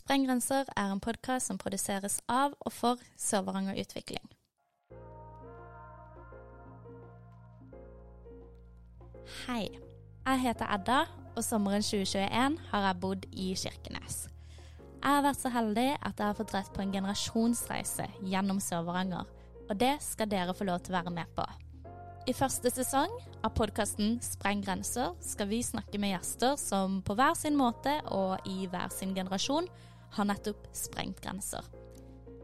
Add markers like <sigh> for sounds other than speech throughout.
Sprenggrenser er en podkast som produseres av og for Sør-Varanger Utvikling. Hei. Jeg heter Edda, og sommeren 2021 har jeg bodd i Kirkenes. Jeg har vært så heldig at jeg har fått rett på en generasjonsreise gjennom Sør-Varanger, og det skal dere få lov til å være med på. I første sesong av podkasten Spreng grenser skal vi snakke med gjester som på hver sin måte og i hver sin generasjon har nettopp sprengt grenser.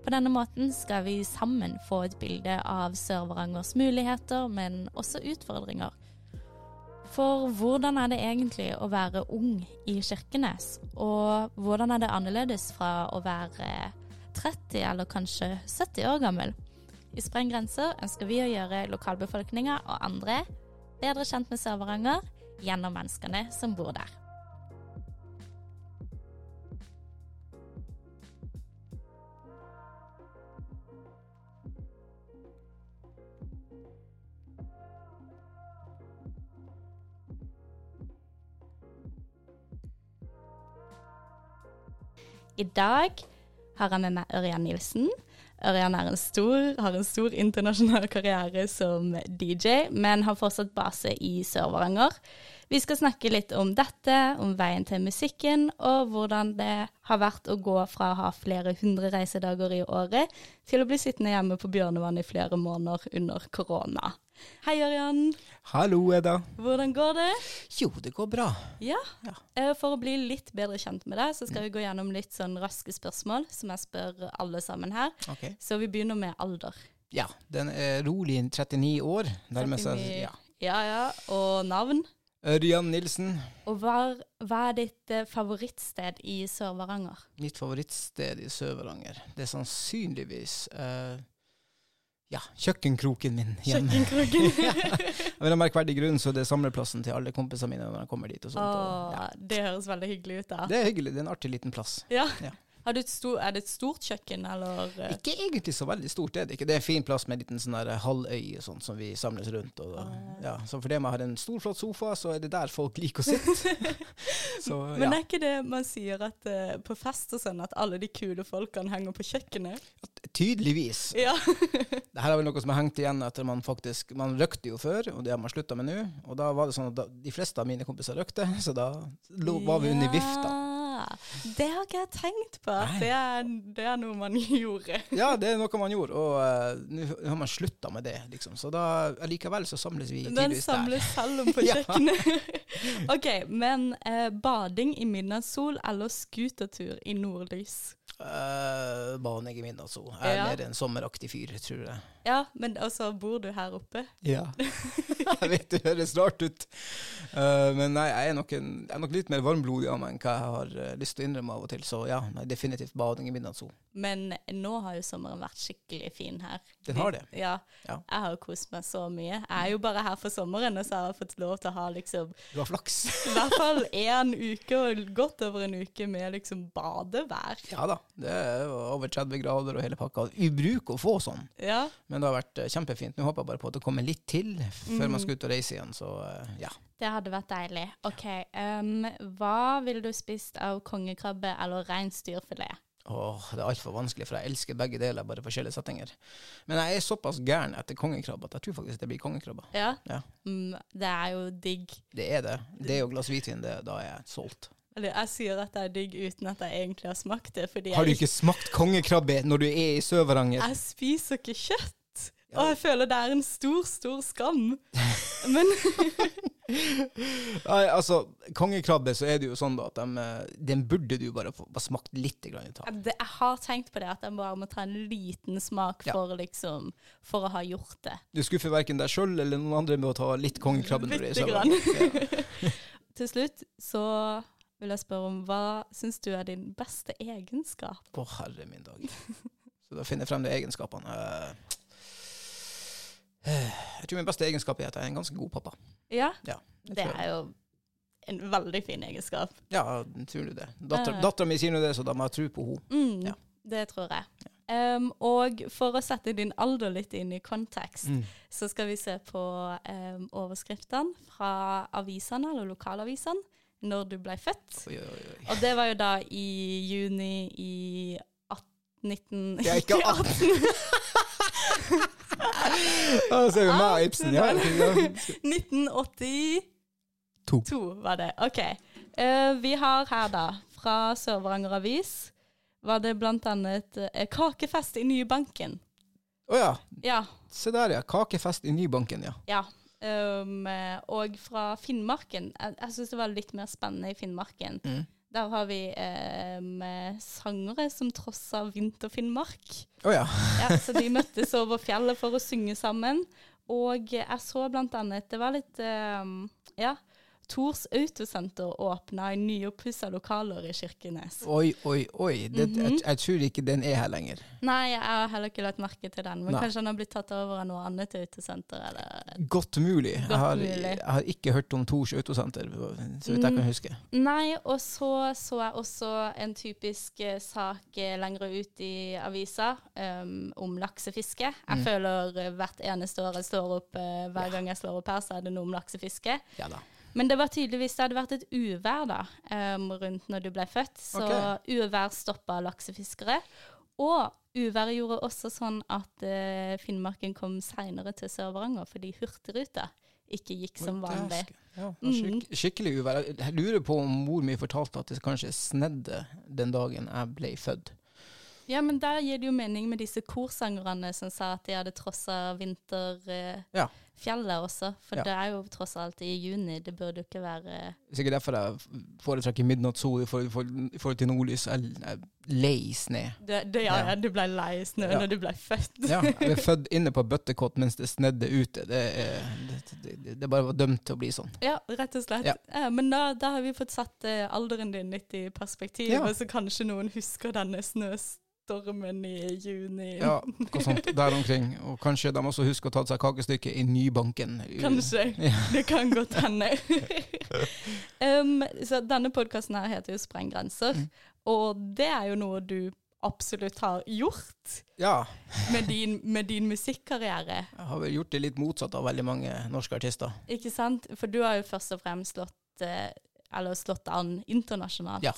På denne måten skal vi sammen få et bilde av Sør-Varangers muligheter, men også utfordringer. For hvordan er det egentlig å være ung i Kirkenes? Og hvordan er det annerledes fra å være 30 eller kanskje 70 år gammel? I Spreng grenser ønsker vi å gjøre lokalbefolkninga og andre bedre kjent med Sør-Varanger gjennom menneskene som bor der. I dag har jeg med meg Ørjan Nilsen. Ørjan en stor, har en stor internasjonal <laughs> karriere som DJ, men har fortsatt base i Sør-Varanger. Vi skal snakke litt om dette, om veien til musikken, og hvordan det har vært å gå fra å ha flere hundre reisedager i året til å bli sittende hjemme på Bjørnevann i flere måneder under korona. Hei, Ørjan. Hallo, Edda. Hvordan går det? Jo, det går bra. Ja. ja. Eh, for å bli litt bedre kjent med deg, så skal vi gå gjennom litt sånn raske spørsmål som jeg spør alle sammen her. Okay. Så vi begynner med alder. Ja, den er rolig 39 år. 39, ja. ja ja. Og navn? Ørjan Nilsen. Og hva, hva er ditt eh, favorittsted i Sør-Varanger? Mitt favorittsted i Sør-Varanger, det er sannsynligvis uh, ja, kjøkkenkroken min hjemme. Kjøkkenkroken. <laughs> Av en merkverdig grunn så det er samleplassen til alle kompisene mine når de kommer dit. og sånt. Åh, og, ja. Det høres veldig hyggelig ut. da. Det er hyggelig. Det er en artig liten plass. Ja. ja. Er det et stort kjøkken, eller? Ikke egentlig så veldig stort, det er det ikke. Det er en fin plass med en liten sånn halvøy sånn, som vi samles rundt. Og, ah. ja, så fordi man har en stor, flott sofa, så er det der folk liker å sitte. <laughs> så, ja. Men er ikke det man sier at uh, på fest og sånn, at alle de kule folkene henger på kjøkkenet? Tydeligvis. Ja. <laughs> det her er vel noe som har hengt igjen etter man faktisk Man røkte jo før, og det har man slutta med nå. Og da var det sånn at da, de fleste av mine kompiser røkte, så da var vi under vifta. Det har ikke jeg tenkt på. Det er, det er, noe man <laughs> gjorde. ja, det er noe man gjorde, og uh, nå har man slutta med det, liksom. Så da likevel så samles vi tidligvis der. Den samles selv om <laughs> på kjøkkenet. <laughs> <laughs> ok, men uh, bading i midnattssol eller skutertur i nordlys? Uh, bading i midnattssol. Jeg er ja. mer en sommeraktig fyr, tror jeg. Ja, men altså, bor du her oppe? Ja. <laughs> jeg vet det høres rart ut, uh, men nei, jeg er, en, jeg er nok litt mer varmblodig av meg enn hva jeg har uh, lyst til å innrømme av og til. Så ja, nei, definitivt bading i midnattssol. Men nå har jo sommeren vært skikkelig fin her. Den har det? Ja. ja. Jeg har kost meg så mye. Jeg er jo bare her for sommeren, og så har jeg fått lov til å ha liksom Du flaks. <laughs> I hvert fall én uke, og godt over en uke med liksom badevær. Ja da, det er over 30 grader og hele pakka. Ubruk å få sånn, ja. men det har vært eh, kjempefint. Nå håper jeg bare på at det kommer litt til før man skal ut og reise igjen, så uh, ja. Det hadde vært deilig. Ok, um, Hva ville du spist av kongekrabbe eller reinsdyrfilet? Åh, det er altfor vanskelig, for jeg elsker begge deler, bare forskjellige settinger. Men jeg er såpass gæren etter kongekrabbe at jeg tror faktisk det blir kongekrabbe. Ja? ja. Mm, det er jo digg. Det er det. Det er jo glass hvitvin, det, da er jeg solgt. Eller jeg sier at det er digg uten at jeg egentlig har smakt det. har du ikke smakt kongekrabbe når du er i Sør-Varanger? Jeg spiser ikke kjøtt. Og jeg føler det er en stor, stor skam. Men <laughs> Nei, altså, kongekrabbe, så er det jo sånn da at de, den burde du bare få smakt litt grann. Jeg har tenkt på det, at jeg bare må ta en liten smak ja. for, liksom, for å ha gjort det. Du skuffer verken deg sjøl eller noen andre med å ta litt kongekrabbe er grann. Ja. <laughs> Til slutt så vil jeg spørre om hva syns du er din beste egenskap? Å, herre min dag. Så da finner jeg frem de egenskapene. Uh, jeg tror min beste egenskap er at jeg er en ganske god pappa. Ja, ja det er jo en veldig fin egenskap. Ja, tror du det. Dattera datter mi sier nå det, så da må jeg tro på henne. Mm, ja. Det tror jeg. Um, og for å sette din alder litt inn i kontekst, mm. så skal vi se på um, overskriftene fra avisene, eller lokalavisene. når du ble født. Oi, oi, oi. Og det var jo da i juni i 18... Det er ikke <laughs> 18. <laughs> Ja, ser vi meg og Ibsen. Ja. ja. 1982 To. var det. OK. Uh, vi har her, da, fra Sør-Varanger Avis, var det blant annet uh, kakefest i Nybanken. Å ja. Ja. Se der, ja. Kakefest i Nybanken, ja. ja. Um, eh, og fra Finnmarken. Jeg, jeg syns det var litt mer spennende i Finnmarken. Mm. Der har vi med sangere som trosser Vinter-Finnmark. Oh, ja. <laughs> Ja, så de møttes over fjellet for å synge sammen. Og jeg så blant annet Det var litt eh, Ja. Tors Autosenter åpna i nyoppussa lokaler i Kirkenes. Oi, oi, oi. Det, Mhm. jeg, jeg tror ikke den er her lenger. Nei, jeg har heller ikke lagt merke til den. Men Nei. kanskje den har blitt tatt over av noe annet autosenter, eller Godt mulig. Godt jeg, har, mulig. jeg har ikke hørt om Tors Autosenter, så vidt jeg Mm. kan huske. Nei, og så så jeg også en typisk eh, sak eh, lenger ut i avisa um, om laksefiske. Jeg Mm. føler eh, hvert eneste år jeg står opp, hver gang jeg slår opp her, så er det noe om laksefiske. Ja da. Men det var tydeligvis det hadde vært et uvær da, um, rundt når du ble født. Så okay. uvær stoppa laksefiskere. Og uværet gjorde også sånn at uh, Finnmarken kom seinere til Sør-Varanger fordi Hurtigruta ikke gikk som vanlig. Ja, Mm. skikkelig uvær. Jeg lurer på om mor mi fortalte at det kanskje snedde den dagen jeg ble født. Ja, men der gir det jo mening med disse korsangerne som sa at de hadde trossa vinterfjellet Ja. også. For Ja. det er jo tross alt i juni. Det burde jo ikke være Sikkert derfor jeg foretrekker midnattssol i forhold, til nordlys. Jeg er lei sne. det, det, ja, Ja. du ble lei snø Ja. når du ble født. Ja, jeg ble <laughs> født inne på bøttekott mens det snedde ute. Det, det, det, det bare var dømt til å bli sånn. Ja, rett og slett. Ja. Ja. men da, da har vi fått satt eh, alderen din litt i perspektiv, Ja. og så kanskje noen husker denne snøstormen i juni. Ja, noe sånt der omkring. Og kanskje de også husker å ta seg kakestykke i Nybanken. Kanskje. <laughs> Ja. Det kan godt hende. <laughs> um, så denne podkasten her heter jo Spreng grenser, Mm. og det er jo noe du absolutt har gjort Ja, med din, med din musikkarriere. jeg har vel gjort det litt motsatt av veldig mange norske artister. Ikke sant? For du har jo først og fremst slått, eh, eller slått an internasjonalt. Ja.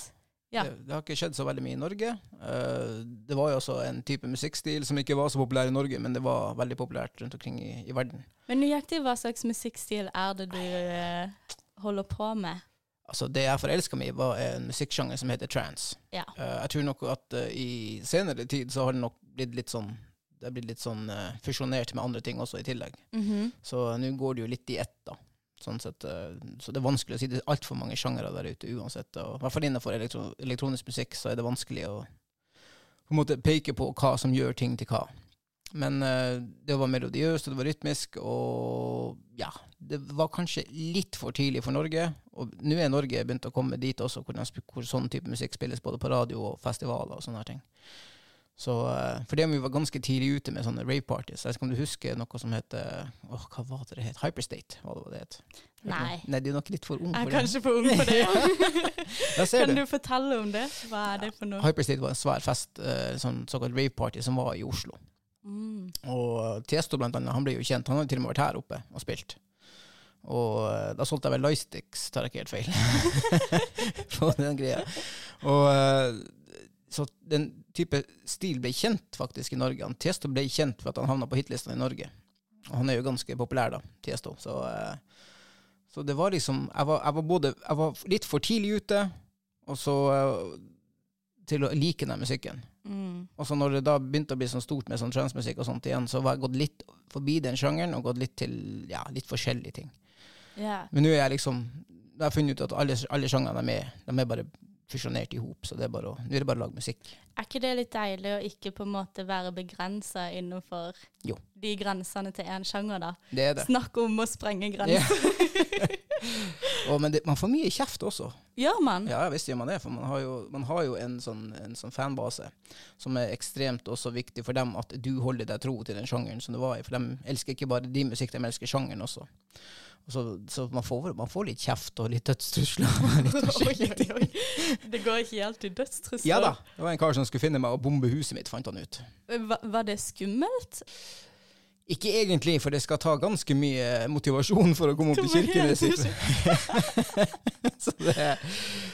Ja. Det, det har ikke skjedd så veldig mye i Norge. Uh, det var jo også en type musikkstil som ikke var så populær i Norge, men det var veldig populært rundt omkring i, i verden. Men nøyaktig hva slags musikkstil er det du uh, holder på med? Altså, det jeg forelska meg i, var en musikksjanger som heter trans. Ja. Uh, jeg tror nok at uh, i senere tid så har det nok blitt litt sånn det har blitt litt sånn uh, fusjonert med andre ting også i tillegg. Mhm. Så nå går det jo litt i ett, da. Sånn sett, eh, så det er vanskelig å si. Det er altfor mange sjangere der ute uansett. I hvert fall innenfor elektro elektronisk musikk så er det vanskelig å på en måte peke på hva som gjør ting til hva. Men uh, det var melodiøst, og det var rytmisk, og ja Det var kanskje litt for tidlig for Norge. Og nå er Norge begynt å komme dit også, hvor, den, hvor sånn type musikk spilles både på radio og festivaler og sånne her ting. Så, eh, for det vi var ganske tidlig ute med sånne rave parties. Jeg vet ikke om du husker noe som heter åh, Hva var det det het? Hyperstate, var det det het? Nei. Nei, du er nok litt for ung Jeg for er kanskje for ung for det. <laughs> ja. Kan du. du fortelle om det? Hva er det for noe? Hyperstate var en svær fest, eh, sånn såkalt rave party, som var i Oslo. Mm. Og Tiesto blant annet, han ble jo kjent. Han har til og med vært her oppe og spilt. Og eh, da solgte jeg vel Lightsticks, tar jeg ikke helt feil. <laughs> På den greia. Og eh, så den type stil ble kjent faktisk i Norge. Han, Tiesto ble kjent for at han havna på hitlistene i Norge. Og han er jo ganske populær, da, Tiesto. Så, eh, så det var liksom jeg var, jeg var både Jeg var litt for tidlig ute, og så eh, til å like den musikken. Mm. Og så når det da begynte å bli sånn stort med sånn transmusikk og sånt igjen, så var jeg gått litt forbi den sjangeren og gått litt til ja, litt forskjellige ting. Yeah. Men nå er jeg liksom Jeg har funnet ut at alle, alle sjangerne er med, de er bare fusjonert i hop, så det er bare å, nå er det bare å lage musikk. Er ikke det litt deilig å ikke på en måte være begrensa innenfor Jo. de grensene til én sjanger, da? Det er det. Snakk om å sprenge grenser. <laughs> <laughs> <laughs> Og, men det, man får mye kjeft også. Gjør man? Ja, visst gjør man det, for man har jo, man har jo en, sånn, en sånn fanbase som er ekstremt også viktig for dem at du holder deg tro til den sjangeren som du var i. For de elsker ikke bare din musikk, de elsker sjangeren også. Så, så man, får, man får litt kjeft og litt dødstrusler. <laughs> Det går ikke helt til dødstrusler. Ja da. Det var en kar som skulle finne meg og bombe huset mitt, fant han ut. Var, var det skummelt? Ikke egentlig, for det skal ta ganske mye motivasjon for å komme opp til Kirkenes. <laughs> så det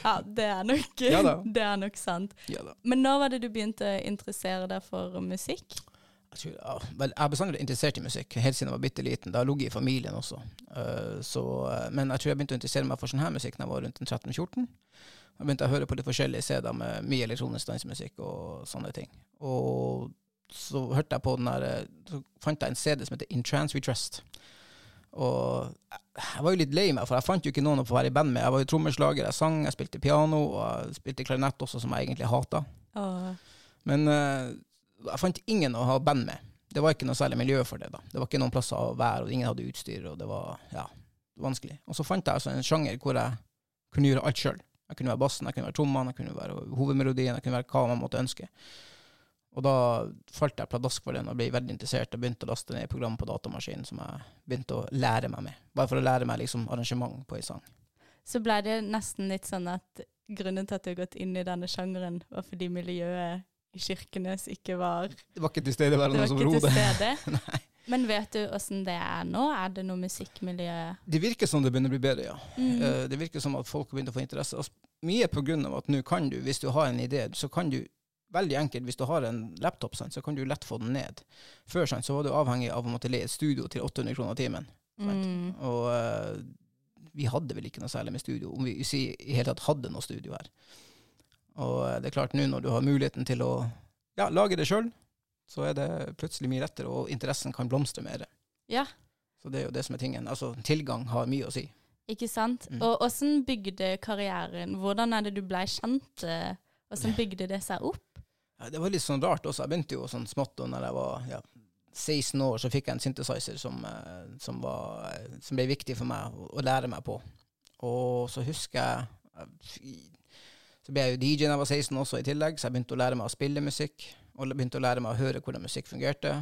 Ja, det er nok, Ja <laughs> det er nok sant. Ja. Men når var det du begynte å interessere deg for musikk? Jeg, jeg er bestandig interessert i musikk, helt siden jeg var bitte liten. Det har ligget i familien også. Eh, så, eh, men jeg tror jeg begynte å interessere meg for sånn her musikk da jeg var rundt 13-14. Da begynte jeg å høre på litt forskjellige CD-er med mye elektronisk dansemusikk og sånne ting. Og så hørte jeg på den der eh, Så fant jeg en CD som heter In Trans We Trust. Og jeg- jeg var jo litt lei meg, for jeg fant jo ikke noen å få være i band med. Jeg var jo trommeslager, jeg sang, jeg spilte piano, og jeg spilte klarinett også, som jeg egentlig hata. Oh. Men uh, jeg fant ingen å ha band med. Det var ikke noe særlig miljø for det. da. Det var ikke noen plasser å være, og ingen hadde utstyr, og det var ja, vanskelig. Og så fant jeg altså en sjanger hvor jeg kunne gjøre alt sjøl. Jeg kunne være bassen, jeg kunne være trommene, jeg kunne være hovedmelodien, jeg kunne være hva man måtte ønske. Og da falt jeg pladask for den og ble veldig interessert og begynte å laste ned program på datamaskinen som jeg begynte å lære meg med. Bare for å lære meg liksom arrangement på en sang. Så ble det nesten litt sånn at grunnen til at du har gått inn i denne sjangeren, var fordi miljøet i Kirkenes ikke var Det var ikke Det tilstedeværende var som ikke til overhodet. stede. <laughs> Men vet du åssen det er nå? Er det noe musikkmiljø Det virker som det begynner å bli bedre, ja. mm. Eh, Det virker som at folk har begynt å få interesse. Og mye på grunn av at nå kan du, hvis du har en idé, så kan du veldig enkelt, hvis du har en laptop, sant, så kan du lett få den ned. Før sant, så var du avhengig av å måtte leie et studio til 800 kroner timen. Mm. Og uh, vi hadde vel ikke noe særlig med studio, om vi i si- i hele tatt hadde noe studio her. Og uh, det er klart, nå når du har muligheten til å ja, lage det sjøl, så er det plutselig mye lettere, og interessen kan blomstre mer. Ja, Så det er jo det som er tingen. Altså, tilgang har mye å si. ikke sant? Mm. Og åssen bygde karrieren Hvordan er det du blei kjent? eh, Åssen bygde det seg opp? Ja, det var litt sånn rart også. Jeg begynte jo sånn smått, og når jeg var ja, 16 år, så fikk jeg en synthesizer som, eh, som, var, eh, som ble viktig for meg å, lære meg på. Og så husker jeg Så ble jeg jo DJ da jeg var 16 også i tillegg, så jeg begynte å lære meg å spille musikk. Og begynte å lære meg å høre hvordan musikk fungerte.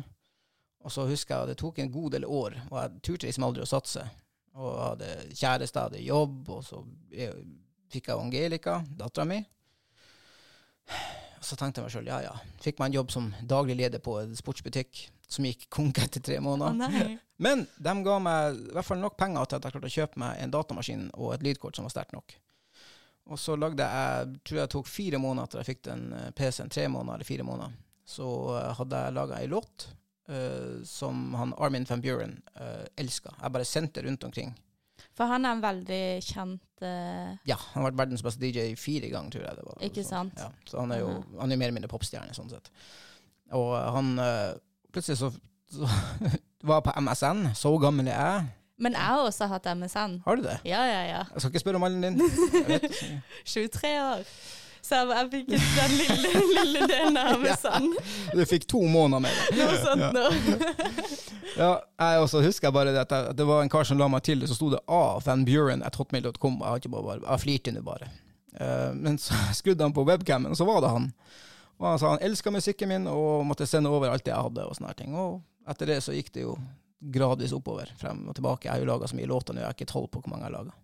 Og så husker jeg det tok en god del år, og jeg turte liksom aldri å satse. Og jeg hadde kjæreste, jeg hadde jobb, og så fikk jeg Angelica, dattera mi. Så tenkte jeg meg sjøl, ja ja. Fikk meg en jobb som daglig leder på en sportsbutikk, som gikk konk etter tre måneder. Oh, <laughs> Men de ga meg i hvert fall nok penger til at jeg klarte å kjøpe meg en datamaskin og et lydkort som var sterkt nok. Og så lagde jeg, tror jeg tok fire måneder etter jeg fikk den eh, PC-en, tre måneder eller fire måneder, så eh, hadde jeg laga ei låt uh, som han Armin van Buren uh, elska. Jeg bare sendte rundt omkring. For han er en veldig kjent uh... Ja, han har vært verdens beste DJ fire ganger, tror jeg det var. Ikke Så- sant? Ja, så han er jo Mhm. han er mer eller mindre popstjerne, sånn sett. Og eh, han uh, Plutselig så, så <laughs> var jeg på MSN. Så gammel jeg er. Men jeg har også hatt MSN. Har du det? Ja, ja, ja. Jeg skal ikke spørre om alderen din. <laughs> Jeg vet. 23 år. Så jeg, jeg fikk den lille, lille delen av <laughs> MSN. Du fikk to måneder med det. Noe sånt Ja. nå. <laughs> Ja, jeg også husker bare det at, det var en kar som la meg til det, så sto det A. Van Buren at hotmail.com. Jeg, bare, jeg flirte nå bare. Eh, men så <laughs> skrudde han på webcamen, og så var det han. Og han sa han elska musikken min og måtte sende over alt det jeg hadde. Og sånne ting. Og etter det så gikk det jo gradvis oppover, frem og tilbake. Jeg har jo laga så mye låter nå, jeg har ikke tolv på hvor mange jeg har laga.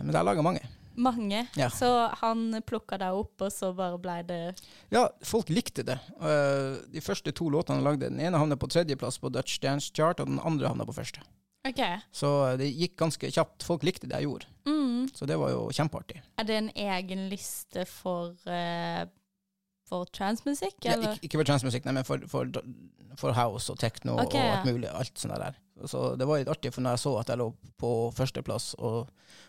Men jeg har laga mange. Mange. Ja. Så han plukka deg opp, og så bare blei det Ja, folk likte det. Uh, de første to låtene han lagde, den ene havnet på tredjeplass på Dutch Dance Chart, og den andre havnet på første. OK. Så eh, det gikk ganske kjapt. Folk likte det jeg gjorde, Mm. så det var jo kjempeartig. Er det en egen liste for, eh, for transmusikk, Ja, ikke, ikke for transmusikk, nei, men for, for, for house og techno okay, og alt mulig. Alt sånt der. Så det var litt artig, for når jeg så at jeg lå på førsteplass, og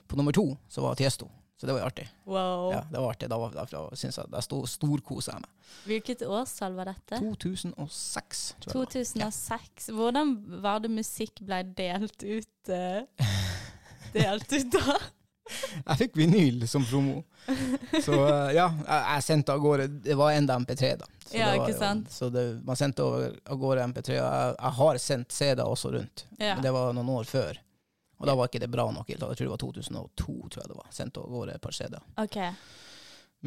på nummer to så var Tiesto. Så det var jo artig. Wow. Ja, det var artig. Da, var, da, da synes jeg da sto storkosa jeg meg. Hvilket årstall var dette? 2006, tror jeg. det var. 2006. Hvordan var det musikk ble delt ut uh, <laughs> Delt ut da? Jeg fikk vinyl som promo. Så eh, ja, jeg, sendte av gårde Det var enda MP3, da. Så Ja, det var ikke sant? Så det, man sendte av gårde MP3. Og jeg, jeg har sendt CD også rundt, Ja. men det var noen år før. Og da var ikke det bra nok. Jeg tror det var 2002, tror jeg det var. Sendte av gårde et par CD-er. Okay.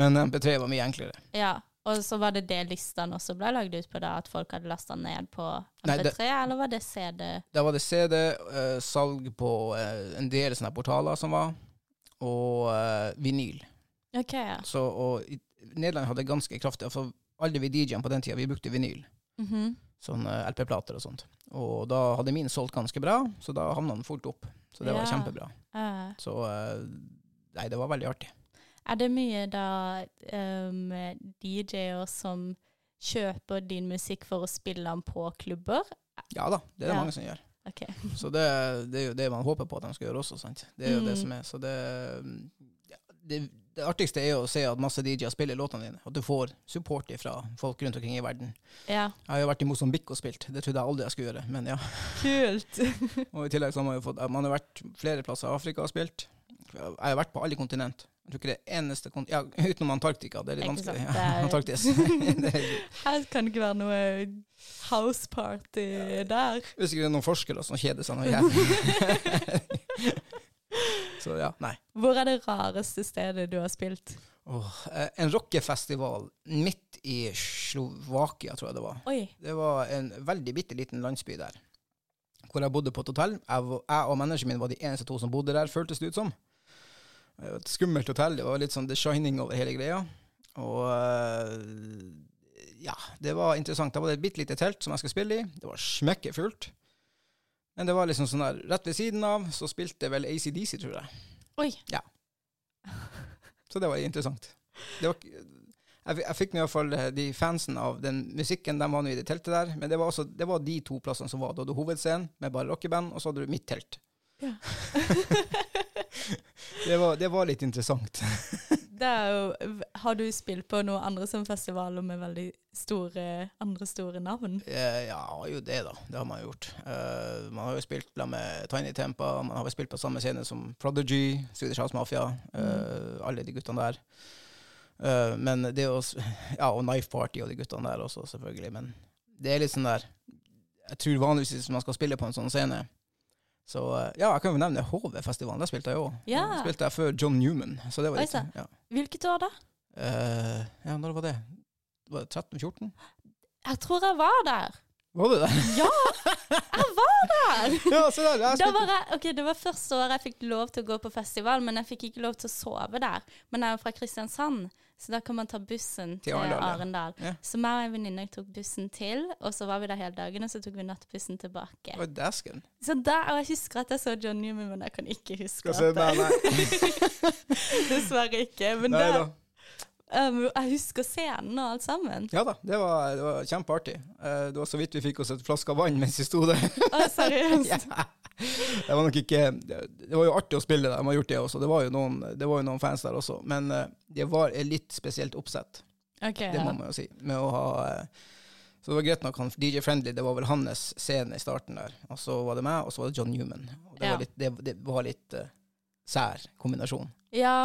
Men MP3 var mye enklere. Ja. Og så var det det listene også ble lagd ut på, da, at folk hadde lasta ned på MP3, det- eller var det CD? Da var det CD, eh, salg på uh, en del sånne portaler som var, og uh, vinyl. OK, ja. Så, og i, Nederland hadde ganske kraftig For alle vi DJ-ene på den tida, vi brukte vinyl. Sånn LP-plater og sånt. Og da hadde min solgt ganske bra, så da havna den fort opp. Så det var kjempebra. Uh. Så eh, nei, det var veldig artig. er det mye da um, DJ-er som kjøper din musikk for å spille den på klubber? Ja da, det er det Ja. mange som gjør. Ok. <laughs> Så det, det er jo det man håper på at de skal gjøre også, sant. Det er jo det Mm. som er. Så det, ja, det Det artigste er jo å se at masse DJ-er spiller låtene dine. At du får support fra folk rundt omkring i verden. Ja, Jeg har jo vært i Mosambik og spilt, det trodde jeg aldri jeg skulle gjøre, men ja. kult. <laughs> Og i tillegg så har man jo fått Man har vært flere plasser i Afrika og spilt. Jeg har vært på alle kontinent. Jeg tror ikke det eneste kont... Ja, utenom Antarktika. Det er litt vanskelig. <laughs> Ja, Antarktis. <laughs> er, <laughs> Her kan det ikke være noe houseparty ja. der. hvis ikke det er noen forskere som kjeder seg noe jævlig. så ja, nei. Hvor er det rareste stedet du har spilt? Eh, en rockefestival midt i Slovakia, tror jeg det var. Oi. Det var en veldig bitte liten landsby der, hvor jeg bodde på et hotell. Jeg og manageren min var de eneste to som bodde der, føltes det ut som. Det var Et skummelt hotell. Det var litt sånn The Shining over hele greia. Og eh, ja, det var interessant. Da var det et bitte lite telt som jeg skulle spille i. Det var smekkefullt. Men det var liksom sånn der, rett ved siden av så spilte vel ACDC, tror jeg. Oi. Ja. Så det var interessant. Det var, jeg, jeg fikk i hvert fall eh, de fansen av den musikken, de var nå i det teltet der. Men det var, også, det var de to plassene som var. Du hadde hovedscenen med bare rockeband, og så hadde du mitt telt. Ja. <laughs> det, var, det var litt interessant. <laughs> Er jo, har du spilt på noen andre som festivaler med veldig store, andre store navn? Eh, ja, jo det, da. Det har man gjort. Uh, man har jo spilt med Tiny Tempa, man har jo spilt på samme scene som Prodigy, Swedish House Mafia, eh, alle de guttene der. Uh, men det også, <laughs> Ja, og Knife Party og de guttene der også, selvfølgelig. Men det er litt sånn der Jeg tror vanligvis hvis man skal spille på en sånn scene så eh, ja, jeg kan jo nevne HV-festivalen. Der spilte jeg òg. Ja. Spilte jeg før John Newman. Så det var litt ja. Hvilket år da? Uh, ja, når var det? Var det 13-14? Jeg tror jeg var der. Var du der? Ja, jeg var der! <laughs> ja, se der. Jeg spilte var jeg, ok, det var første året jeg fikk lov til å gå på festival, men jeg fikk ikke lov til å sove der. Men jeg er fra Kristiansand, så da kan man ta bussen Til til Arendal, ja. Så meg og en venninne tok bussen til, og så var vi der hele dagen, og så tok vi nattbussen tilbake. Oi, dæsken. Så da, og jeg husker at jeg så John Newman, men jeg kan ikke huske at det. Nei, nei. <laughs> Dessverre ikke. Men Nei da. um, jeg husker scenen og alt sammen. Ja da, det var, det var kjempeartig. Uh, det var så vidt vi fikk oss et flaske vann mens vi sto der. Å, seriøst. <laughs> ja. Det var nok ikke Det var jo artig å spille der, de har gjort det også. Det var jo noen, det var jo noen fans der også. Men eh, det var et litt spesielt oppsett, okay, det må man jo si. Med å ha eh, Så det var greit nok han DJ Friendly, det var vel hans scene i starten der. Og så var det meg, og så var det John Newman. Og det Ja. var litt, det, det var litt uh, sær kombinasjon. Ja,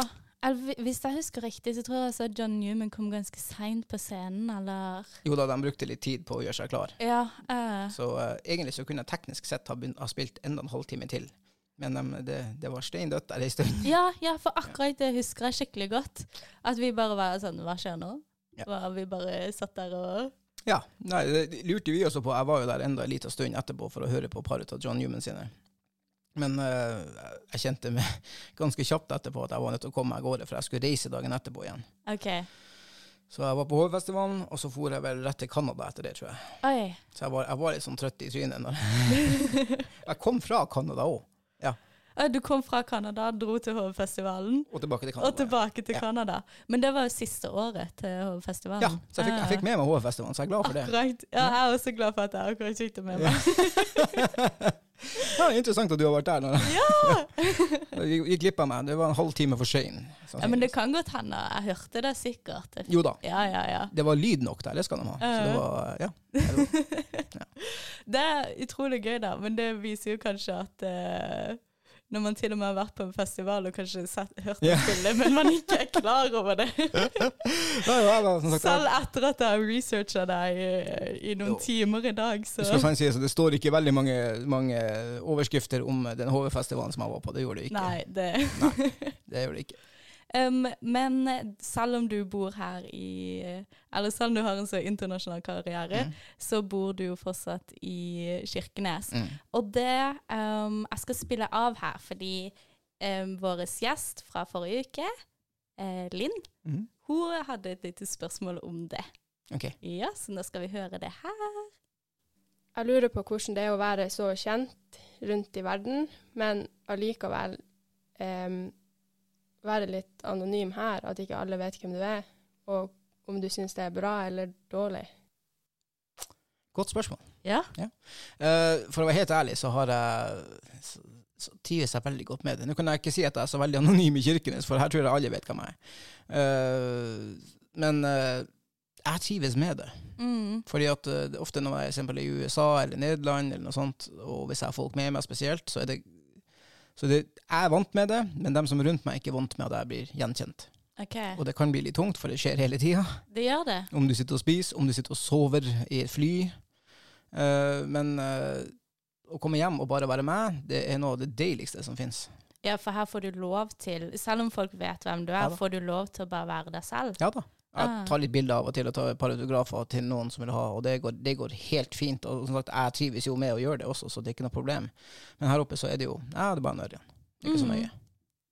hvis jeg husker riktig, så tror jeg så John Newman kom ganske seint på scenen, eller Jo da, de brukte litt tid på å gjøre seg klar. Ja. uh. Så uh, egentlig så kunne jeg teknisk sett ha, begynt, ha spilt enda en halvtime til. Men um, det, det var steindødt der en stund. <laughs> ja, ja, for akkurat det husker jeg skikkelig godt. At vi bare var sånn Hva skjer nå? Ja. Vi bare satt der og Ja, nei, det lurte vi også på. Jeg var jo der enda en liten stund etterpå for å høre på paret av John Newman sine. Men uh, jeg kjente meg <laughs> ganske kjapt etterpå at jeg var nødt til å komme meg av gårde, for jeg skulle reise dagen etterpå igjen. Okay. Så jeg var på Hovefestivalen, og så for jeg vel rett til Canada etter det, tror jeg. Oi. Så jeg var, jeg var litt sånn trøtt i trynet. <laughs> Jeg kom fra Canada òg, Ja. Du kom fra Canada, dro til Hovefestivalen, og tilbake til Canada. og tilbake til Ja. Canada. Men det var jo siste året til Hovefestivalen. Ja, så jeg fikk, jeg fikk med meg Hovefestivalen, så jeg er glad for det. Akkurat. Ja, jeg er også glad for at jeg akkurat fikk det med meg. <laughs> Ja, interessant at du har vært der. Når Ja! <laughs> jeg gikk glipp av meg. Det var en halvtime for sein. ja, Men det kan godt hende. Jeg hørte det sikkert. Jo da. Ja, ja, ja. Det var lyd nok der, det skal de ha. Så det var, ja. Det var, <laughs> Det er utrolig gøy, da, men det viser jo kanskje at eh, når man til og med har vært på en festival og kanskje sett, hørt det spille, men man ikke er klar over det. <laughs> Nei, Selv etter at jeg har researcha deg i, i noen timer i dag, så sies, det står ikke veldig mange, mange overskrifter om den HV-festivalen som jeg var på. Det gjorde det ikke. Nei, det Det gjorde det ikke. Um, Men selv om du bor her i Eller selv om du har en så internasjonal karriere, Mm. så bor du jo fortsatt i Kirkenes. Mm. Og det um, Jeg skal spille av her fordi um, vår gjest fra forrige uke, eh, Linn, Mm. hun hadde et lite spørsmål om det. Ok. Ja, så nå skal vi høre det her. jeg lurer på hvordan det er å være så kjent rundt i verden, men allikevel em, være litt anonym her, at ikke alle vet hvem du er, og om du syns det er bra eller dårlig. Godt spørsmål. Ja. Eh, for å være helt ærlig, så har jeg så, så trives jeg veldig godt med det. Nå kan jeg ikke si at jeg er så veldig anonym i Kirkenes, for her tror jeg alle vet hvem jeg er. Uh, men uh, jeg trives med det. Mm. Fordi at ofte når jeg er i USA eller Nederland, eller noe sånt, og hvis jeg har folk med meg spesielt, så er det så det, jeg er vant med det, men dem som er rundt meg, er ikke vant med at jeg blir gjenkjent. Okay. Og det kan bli litt tungt, for det skjer hele tida. Det gjør det. Om du sitter og spiser, om du sitter og sover i et fly. Uh, men uh, å komme hjem og bare være meg, det er noe av det deiligste som fins. Ja, for her får du lov til, selv om folk vet hvem du er, Ja får du lov til å bare være deg selv. Ja da. Jeg Ah. tar litt bilder av og til og tar et par autografer til noen som vil ha, og det går, det går helt fint. Og som sagt, jeg trives jo med å gjøre det også, så det er ikke noe problem. Men her oppe så er det jo Ja, det er bare en ørjan. Ikke så Mhm. nøye.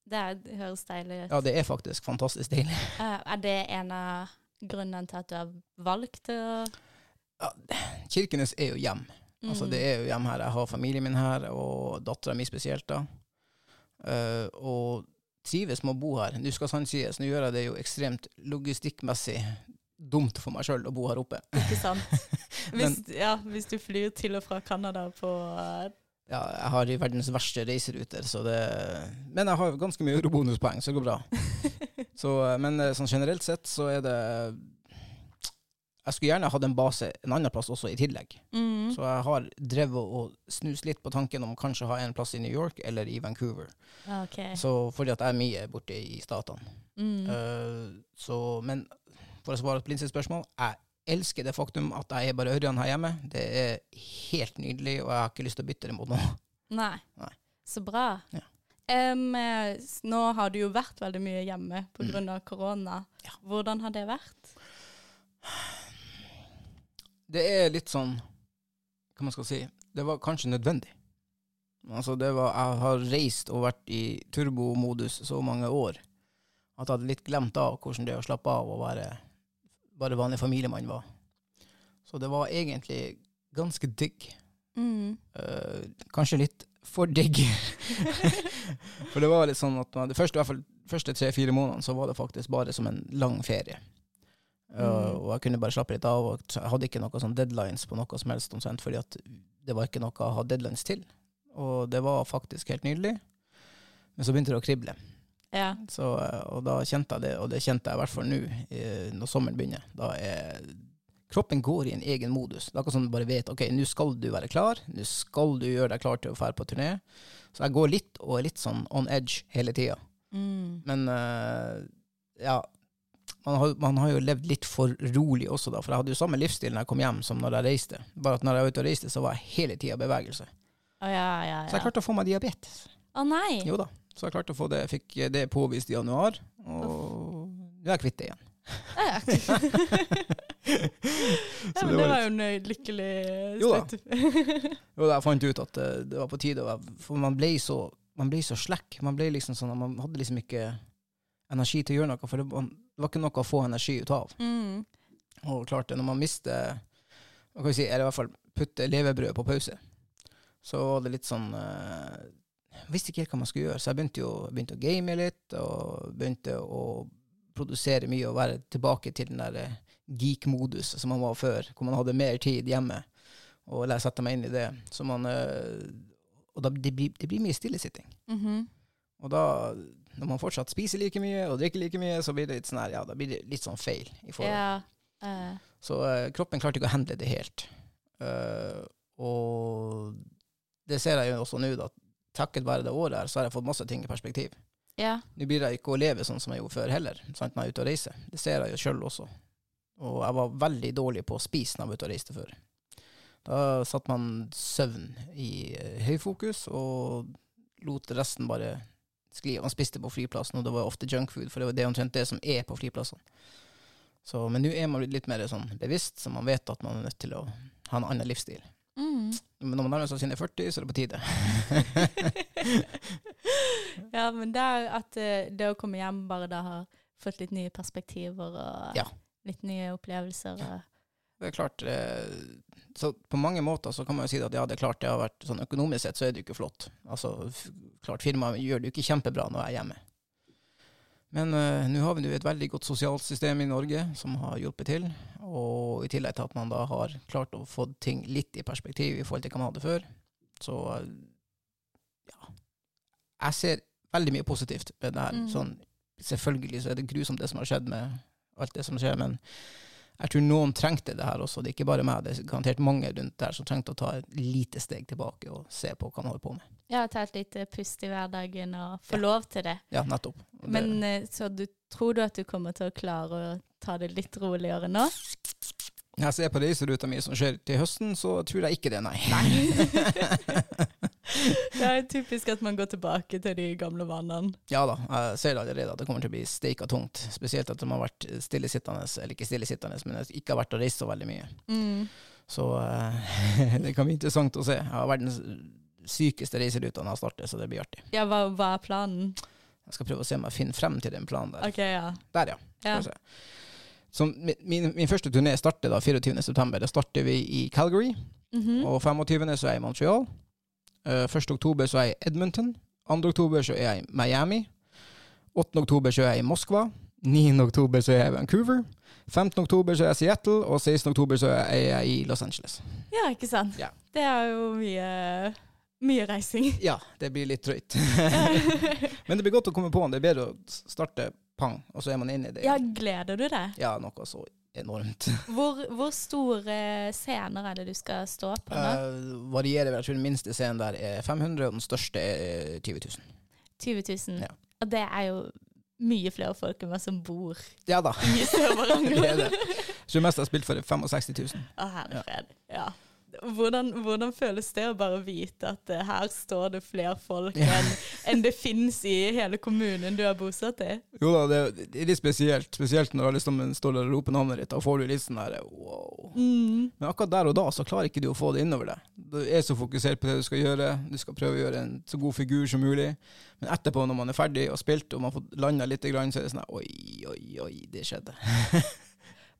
Det er- det høres deilig ut. Ja, det er faktisk fantastisk deilig. Uh, <laughs> er det en av grunnene til at du har valgt å Kirkenes er jo hjem. Altså, Mm. det er jo hjem her. Jeg har familien min her, og dattera mi spesielt, da. Uh, og trives med å bo her. Nå skal sant sies, nå gjør jeg det jo ekstremt logistikkmessig dumt for meg sjøl å bo her oppe. Ikke sant? <laughs> Men- ja, hvis du flyr til og fra Canada på uh, Ja, jeg har i verdens verste reiseruter, så det Men jeg har ganske mye eurobonuspoeng, så det går bra. <laughs> Så, eh, men eh, sånn generelt sett så er det Jeg skulle gjerne hatt en base en annen plass også i tillegg. mm. Så jeg har drevet og snust litt på tanken om kanskje å ha en plass i New York eller i Vancouver. Okay. Så fordi at jeg er mye borte i statene. Mm. Uh, så, men for å svare på Lindsets spørsmål, jeg elsker det faktum at jeg er bare Ørjan her hjemme. Det er helt nydelig, og jeg har ikke lyst til å bytte det mot noe. Nei. Nei. Så bra. Ja. Eh, nå har du jo vært veldig mye hjemme pga. Mm. av korona. Ja. Hvordan har det vært? Det er litt sånn Hva man skal si Det var kanskje nødvendig. Altså, det var Jeg har reist og vært i turbomodus så mange år at jeg hadde litt glemt av hvordan det er å slappe av og være bare vanlig familiemann var. Så det var egentlig ganske digg. Mm. Uh, kanskje litt for digg. <laughs> for det var litt sånn at fall første tre-fire månedene så var det faktisk bare som en lang ferie. Mm. og jeg kunne bare slappe litt av, og jeg hadde ikke noe sånn deadlines på noe som helst, omtrent, fordi det var ikke noe å ha deadlines til. Og det var faktisk helt nydelig. Men så begynte det å krible. Ja. Så, eh, og da kjente jeg det, og det kjente jeg i hvert fall nå, når sommeren begynner. Da er kroppen går i en egen modus. Det er akkurat som du bare vet ok, nå skal du være klar, nå skal du gjøre deg klar til å dra på turné. Så jeg går litt og er litt sånn on edge hele tida. Mm. Men eh, ja, man har, man har jo levd litt for rolig også, da. For jeg hadde jo samme livsstil når jeg kom hjem som når jeg reiste. Bare at når jeg var ute og reiste, så var jeg hele tida i bevegelse. Å ja, ja, ja. Så jeg klarte å få meg diabetes. Å nei! Jo da. Så jeg klarte å få det, jeg fikk det påvist i januar, og nå er jeg kvitt det igjen. Ja, ja, <laughs> <laughs> men det var jo en lykkelig slutt. Jo da. <laughs> Jo, jeg fant ut at eh, det var på tide, for man ble så, man ble så slekk. Man ble liksom sånn man hadde liksom ikke energi til å gjøre noe, for det var, det var ikke noe å få energi ut av. mm. Og klart det, når man mister hva kan si, eller i hvert fall putte levebrød på pause, så var det litt sånn eh, Jeg visste ikke helt hva man skulle gjøre, så jeg begynte jo begynte å game litt, og begynte å produsere mye og være tilbake til den der eh, geek-modus som man var før, hvor man hadde mer tid hjemme, og jeg sette meg inn i det. Så man eh, Og da, det, blir, det blir mye stillesitting. Mhm. Og da, når man fortsatt spiser like mye og drikker like mye, så blir det litt sånn her, ja, da blir det litt sånn feil. i forhold. Ja. Uh. Så uh, kroppen klarte ikke å handle det helt. Uh, og det ser jeg jo også nå, da. Takket være det året her, så har jeg fått masse ting i perspektiv. ja. Nå blir jeg ikke å leve sånn som jeg gjorde før heller, sant, når jeg er ute og reiser. Det ser jeg jo sjøl også. Og jeg var veldig dårlig på å spise når jeg var ute og reiste før. Da satt man søvn i høyfokus, og lot resten bare skli. Man spiste på flyplassen, og det var ofte junkfood, for det var det omtrent det som er på flyplassene. Så, men nå er man litt mer sånn bevisst, så man vet at man er nødt til å ha en annen livsstil. Mm. Men når man nærmer seg sine 40, så er det på tide. <laughs> ja, men det er at eh, det å komme hjem bare da har fått litt nye perspektiver og Ja. litt nye opplevelser. Og, det er klart. Eh, så på mange måter så kan man jo si at ja, det er klart det har vært sånn økonomisk sett så er det jo ikke flott. Altså, klart firmaet gjør det jo ikke kjempebra når jeg er hjemme. Men eh, nå har vi jo et veldig godt sosialt system i Norge som har hjulpet til. Og i tillegg til at man da har klart å få ting litt i perspektiv i forhold til hva man hadde før. Så eh, ja. Jeg ser veldig mye positivt ved det her. Mm. Sånn, selvfølgelig så er det grusomt det som har skjedd med alt det som skjer, men jeg tror noen trengte det her også. Det er ikke bare meg, det er garantert mange rundt der som trengte å ta et lite steg tilbake og se på hva man holder på med. Ja, ta et lite pust i hverdagen og få Ja. lov til det. Ja, nettopp. Det- Men eh, så du tror du at du kommer til å klare å ta det litt roligere nå? Jeg ser på reiseruta mi som skjer til høsten, så tror jeg ikke det, nei. nei. <laughs> <laughs> Det er typisk at man går tilbake til de gamle vannene. Ja da, jeg ser allerede at det kommer til å bli steika tungt. Spesielt at de har vært stillesittende, eller ikke stillesittende, men ikke har vært og reist så veldig mye. Mm. Så eh, <laughs> det kan bli interessant å se. Jeg har verdens sykeste reiseruta når jeg starter, så det blir artig. Ja, hva, hva er planen? Jeg skal prøve å se om jeg finner frem til den planen der. OK, ja. Der, ja. ja. Skal vi se. Så min, min, første turné starter da 24. september. Da starter vi i Calgary. Mhm. Og 25. så er jeg i Montreal. Uh, 1. oktober så er jeg i Edmonton. 2. oktober så er jeg i Miami. 8. oktober så er jeg i Moskva. 9. oktober så er jeg i Vancouver. 15. oktober så er jeg i Seattle. Og 16. oktober så er jeg i Los Angeles. ja, ikke sant? Ja. Det er jo mye, mye reising. Ja, det blir litt drøyt. <laughs> Men det blir godt å komme på den. Det er bedre å starte pang, og så er man inne i det. ja, gleder du deg? Ja, noe så enormt. Hvor, hvor store scener er det du skal stå på nå? Uh, varierer vel. Jeg tror den minste scenen der er 500, og den største er 20 000. 20 000. Ja. Og det er jo mye flere folk enn meg som bor Ja da. i Sør-Varanger. <laughs> Det er det. Jeg tror mest jeg har spilt for er 65 000. Å, herre fred. Ja. Hvordan, hvordan føles det å bare vite at uh, her står det flere folk <laughs> enn en det finnes i hele kommunen du er bosatt i? Jo da, det, det er litt spesielt. Spesielt når alle sammen står og roper navnet ditt. Da får du litt sånn der wow. Mm. Men akkurat der og da så klarer ikke du å få det innover deg. Du er så fokusert på det du skal gjøre. Du skal prøve å gjøre en så god figur som mulig. Men etterpå, når man er ferdig og spilt, og man har fått landa litt, så er det sånn Oi, oi, oi, det skjedde. <laughs>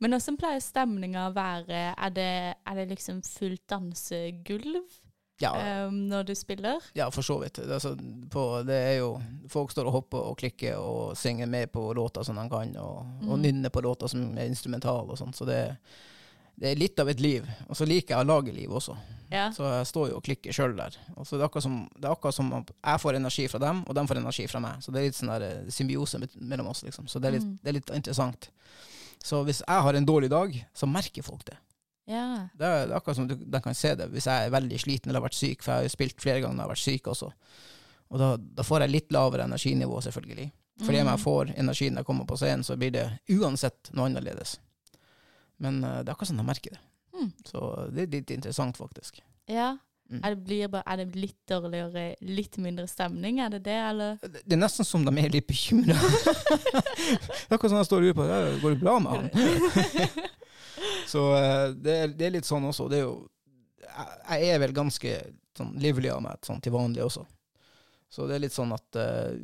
Men hvordan pleier stemninga å være? Er det, er det liksom fullt dansegulv Ja, Um, når du spiller? ja for så vidt. Altså, på, det er jo Folk står og hopper og klikker og synger med på låter som de kan, og, og Mm. nynner på låter som er instrumentale og sånn. Så det, det er litt av et liv. Og så liker jeg å lage liv også. Ja. Så jeg står jo og klikker sjøl der. Og så det er akkurat som, det er akkurat som jeg får energi fra dem, og de får energi fra meg. Så det er litt sånn der eh, symbiose mellom oss, liksom. Så det er, litt, Mm. det er litt interessant. Så hvis jeg har en dårlig dag, så merker folk det. ja. Det er, det er akkurat som du, de kan se det hvis jeg er veldig sliten eller har vært syk, for jeg har jo spilt flere ganger når jeg har vært syk også. Og da, da får jeg litt lavere energinivå, selvfølgelig. Fordi om jeg Mm. får energi når jeg kommer på scenen, så blir det uansett noe annerledes. Men eh, det er akkurat som de merker det. Mm. Så det er litt interessant, faktisk. ja. Mm. Er det, blir bare, er det litt dårligere, litt mindre stemning? Er det det, eller? Det er nesten som de er litt bekymra. det er <laughs> akkurat som jeg står og lurer på det går det bra med han. <laughs> Så eh, det er, det er litt sånn også. Det er jo, jeg, jeg er vel ganske sånn livlig av meg sånn til vanlig også. Så det er litt sånn at uh,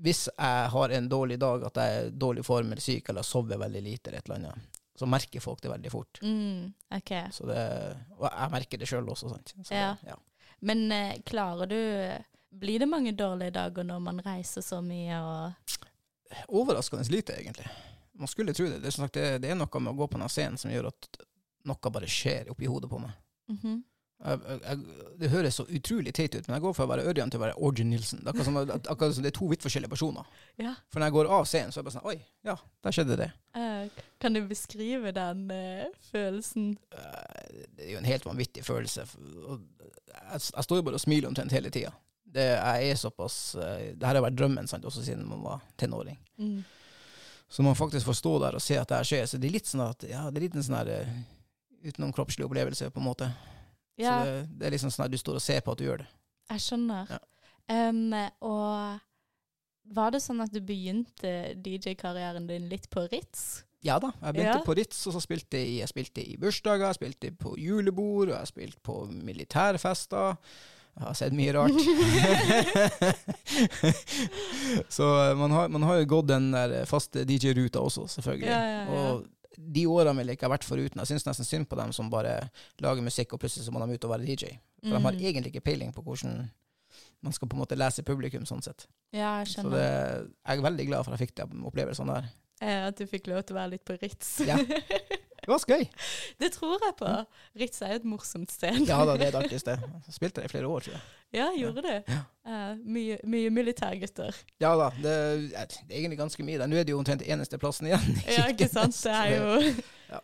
hvis jeg har en dårlig dag, at jeg er i dårlig form eller syk eller sover veldig lite, eller et eller annet, så merker folk det veldig fort. Mm, ok. Så det, og jeg merker det sjøl også. Sant? Så, Ja. ja. Men eh, klarer du Blir det mange dårlige dager når man reiser så mye og Overraskende lite, egentlig. Man skulle tro det. Det er, som sagt, det, det er noe med å gå på denne scenen som gjør at noe bare skjer oppi hodet på meg. Mhm. Jeg, jeg, jeg, det høres så utrolig teit ut, men jeg går fra å være Ørjan til å være Orgin Nilsen. Det er akkurat som, at- akkurat som det er to vidt forskjellige personer. Ja. For når jeg går av scenen, så er det bare sånn Oi, ja, der skjedde det. Uh, kan du beskrive den uh, følelsen? Uh, Det er jo en helt vanvittig følelse. Jeg, jeg står jo bare og smiler omtrent hele tida. Jeg er såpass Det her har vært drømmen sant, også siden man var tenåring. Mm. Så man faktisk får stå der og se at det her skjer, så det er litt sånn at Ja, det er litt en sånn her utenomkroppslig opplevelse, på en måte. Ja, Så det, det er liksom sånn at du står og ser på at du gjør det. jeg skjønner. Ja. Em, og var det sånn at du begynte DJ-karrieren din litt på Ritz? Ja da, jeg begynte Ja. på Ritz, og så spilte jeg, jeg spilte i bursdager, jeg spilte på julebord, og jeg spilte på militærfester. Jeg har sett mye rart. <laughs> <laughs> så man har, man har jo gått den der faste DJ-ruta også, selvfølgelig. Ja, ja, ja. Og de årene ville jeg ikke ha vært foruten. Jeg syns nesten synd på dem som bare lager musikk, og plutselig så må de ut og være DJ. For de har Mm. egentlig ikke peiling på hvordan man skal på en måte lese publikum, sånn sett. Ja, jeg Så det, jeg er veldig glad for at jeg fikk de opplevelsene der. Eh, At du fikk lov til å være litt på Ritz. Ja. <laughs> Det var skøy. det tror jeg på. Ritz er jo et morsomt sted. Ja da, det er et artig sted. Spilte der i flere år, tror jeg. Ja, gjorde ja. det. Uh, mye, mye militærgutter. Ja da, det, det er egentlig ganske mye der. Nå er det jo omtrent eneste plassen igjen. Ja, ikke sant? Det er jo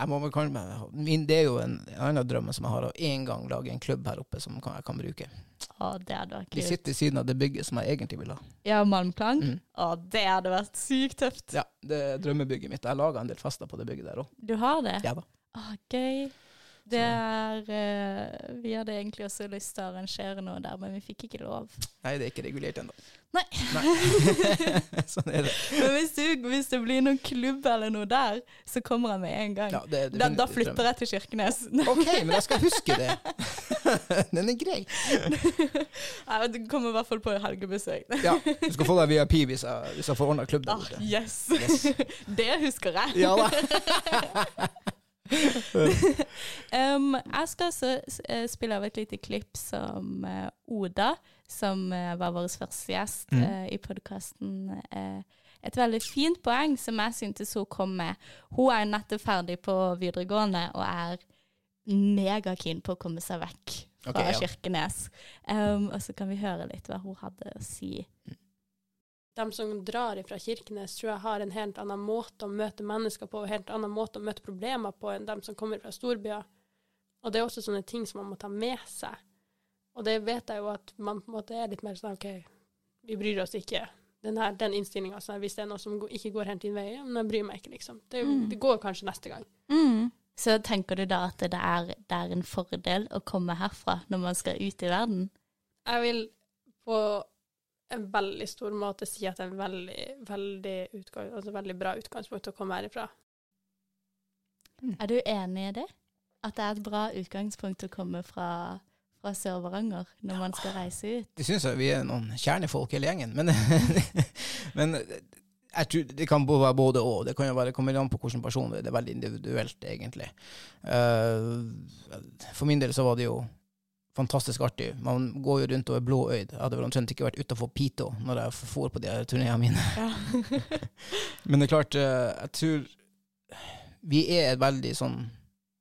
Jeg må vel kalle meg, min, det er jo en, en annen drøm som jeg har, å en gang lage en klubb her oppe som kan, jeg kan bruke. Å, det hadde vært Vi kult. sitter ved siden av det bygget som jeg egentlig vil ha. Ja, Malmklang? Mm. Å, det hadde vært sykt tøft. Ja, det er drømmebygget mitt. Jeg laga en del fester på det bygget der òg. Du har det? Ja da. Å, gøy. Det er uh, Vi hadde egentlig også lyst til å arrangere noe der, men vi fikk ikke lov. Nei, det er ikke regulert ennå. Nei. <laughs> sånn er det. <laughs> Men hvis, du, hvis det blir noen klubb eller noe der, så kommer jeg med en gang. Ja, det det da, da flytter jeg til Kirkenes. <laughs> OK, men jeg skal huske det. Den er grei. Nei, Du kommer i hvert fall på helgebesøk. Ja, du skal få deg VIP hvis jeg, hvis jeg får ordna klubb der Ah, borte. yes. Yes. det husker jeg. Ja da. <laughs> Um, jeg skal også eh, spille av et lite klipp som eh, Oda, som eh, var vår første gjest Mm. uh, i podkasten. et veldig fint poeng som jeg syntes hun kom med. Hun er nettopp ferdig på videregående og er megakeen på å komme seg vekk fra okay, ja. Kirkenes. Um, og så kan vi høre litt hva hun hadde å si. De som drar fra Kirkenes, tror jeg har en helt annen måte å møte mennesker på, og en helt annen måte å møte problemer på enn de som kommer fra storbyer. Og det er også sånne ting som man må ta med seg. Og det vet jeg jo at man på en måte er litt mer sånn OK, vi bryr oss ikke. Den, her, den innstillinga sånn, hvis det er noe som ikke går helt din vei, men jeg bryr meg ikke, liksom. Det, jo- Mm. det går kanskje neste gang. Så tenker du da at det er, det er en fordel å komme herfra når man skal ut i verden? Jeg vil på en veldig stor måte si at det er en veldig, veldig, utgang, altså veldig bra utgangspunkt å komme herifra. Er du enig i det? At det er et bra utgangspunkt å komme fra, fra Sør-Varanger når man skal reise ut? Jeg syns vi er noen kjernefolk hele gjengen, men, <laughs> men jeg tror det kan være både og. Det kan jo være kommer an på hvilken person det er. Det er veldig individuelt, egentlig. Eh, for min del så var det jo fantastisk artig. Man går jo rundt og er blåøyd. Jeg hadde vel omtrent ikke vært utafor Pito når jeg for på de turneene mine. Ja. <laughs> Men det er klart, eh, jeg tror vi er veldig sånn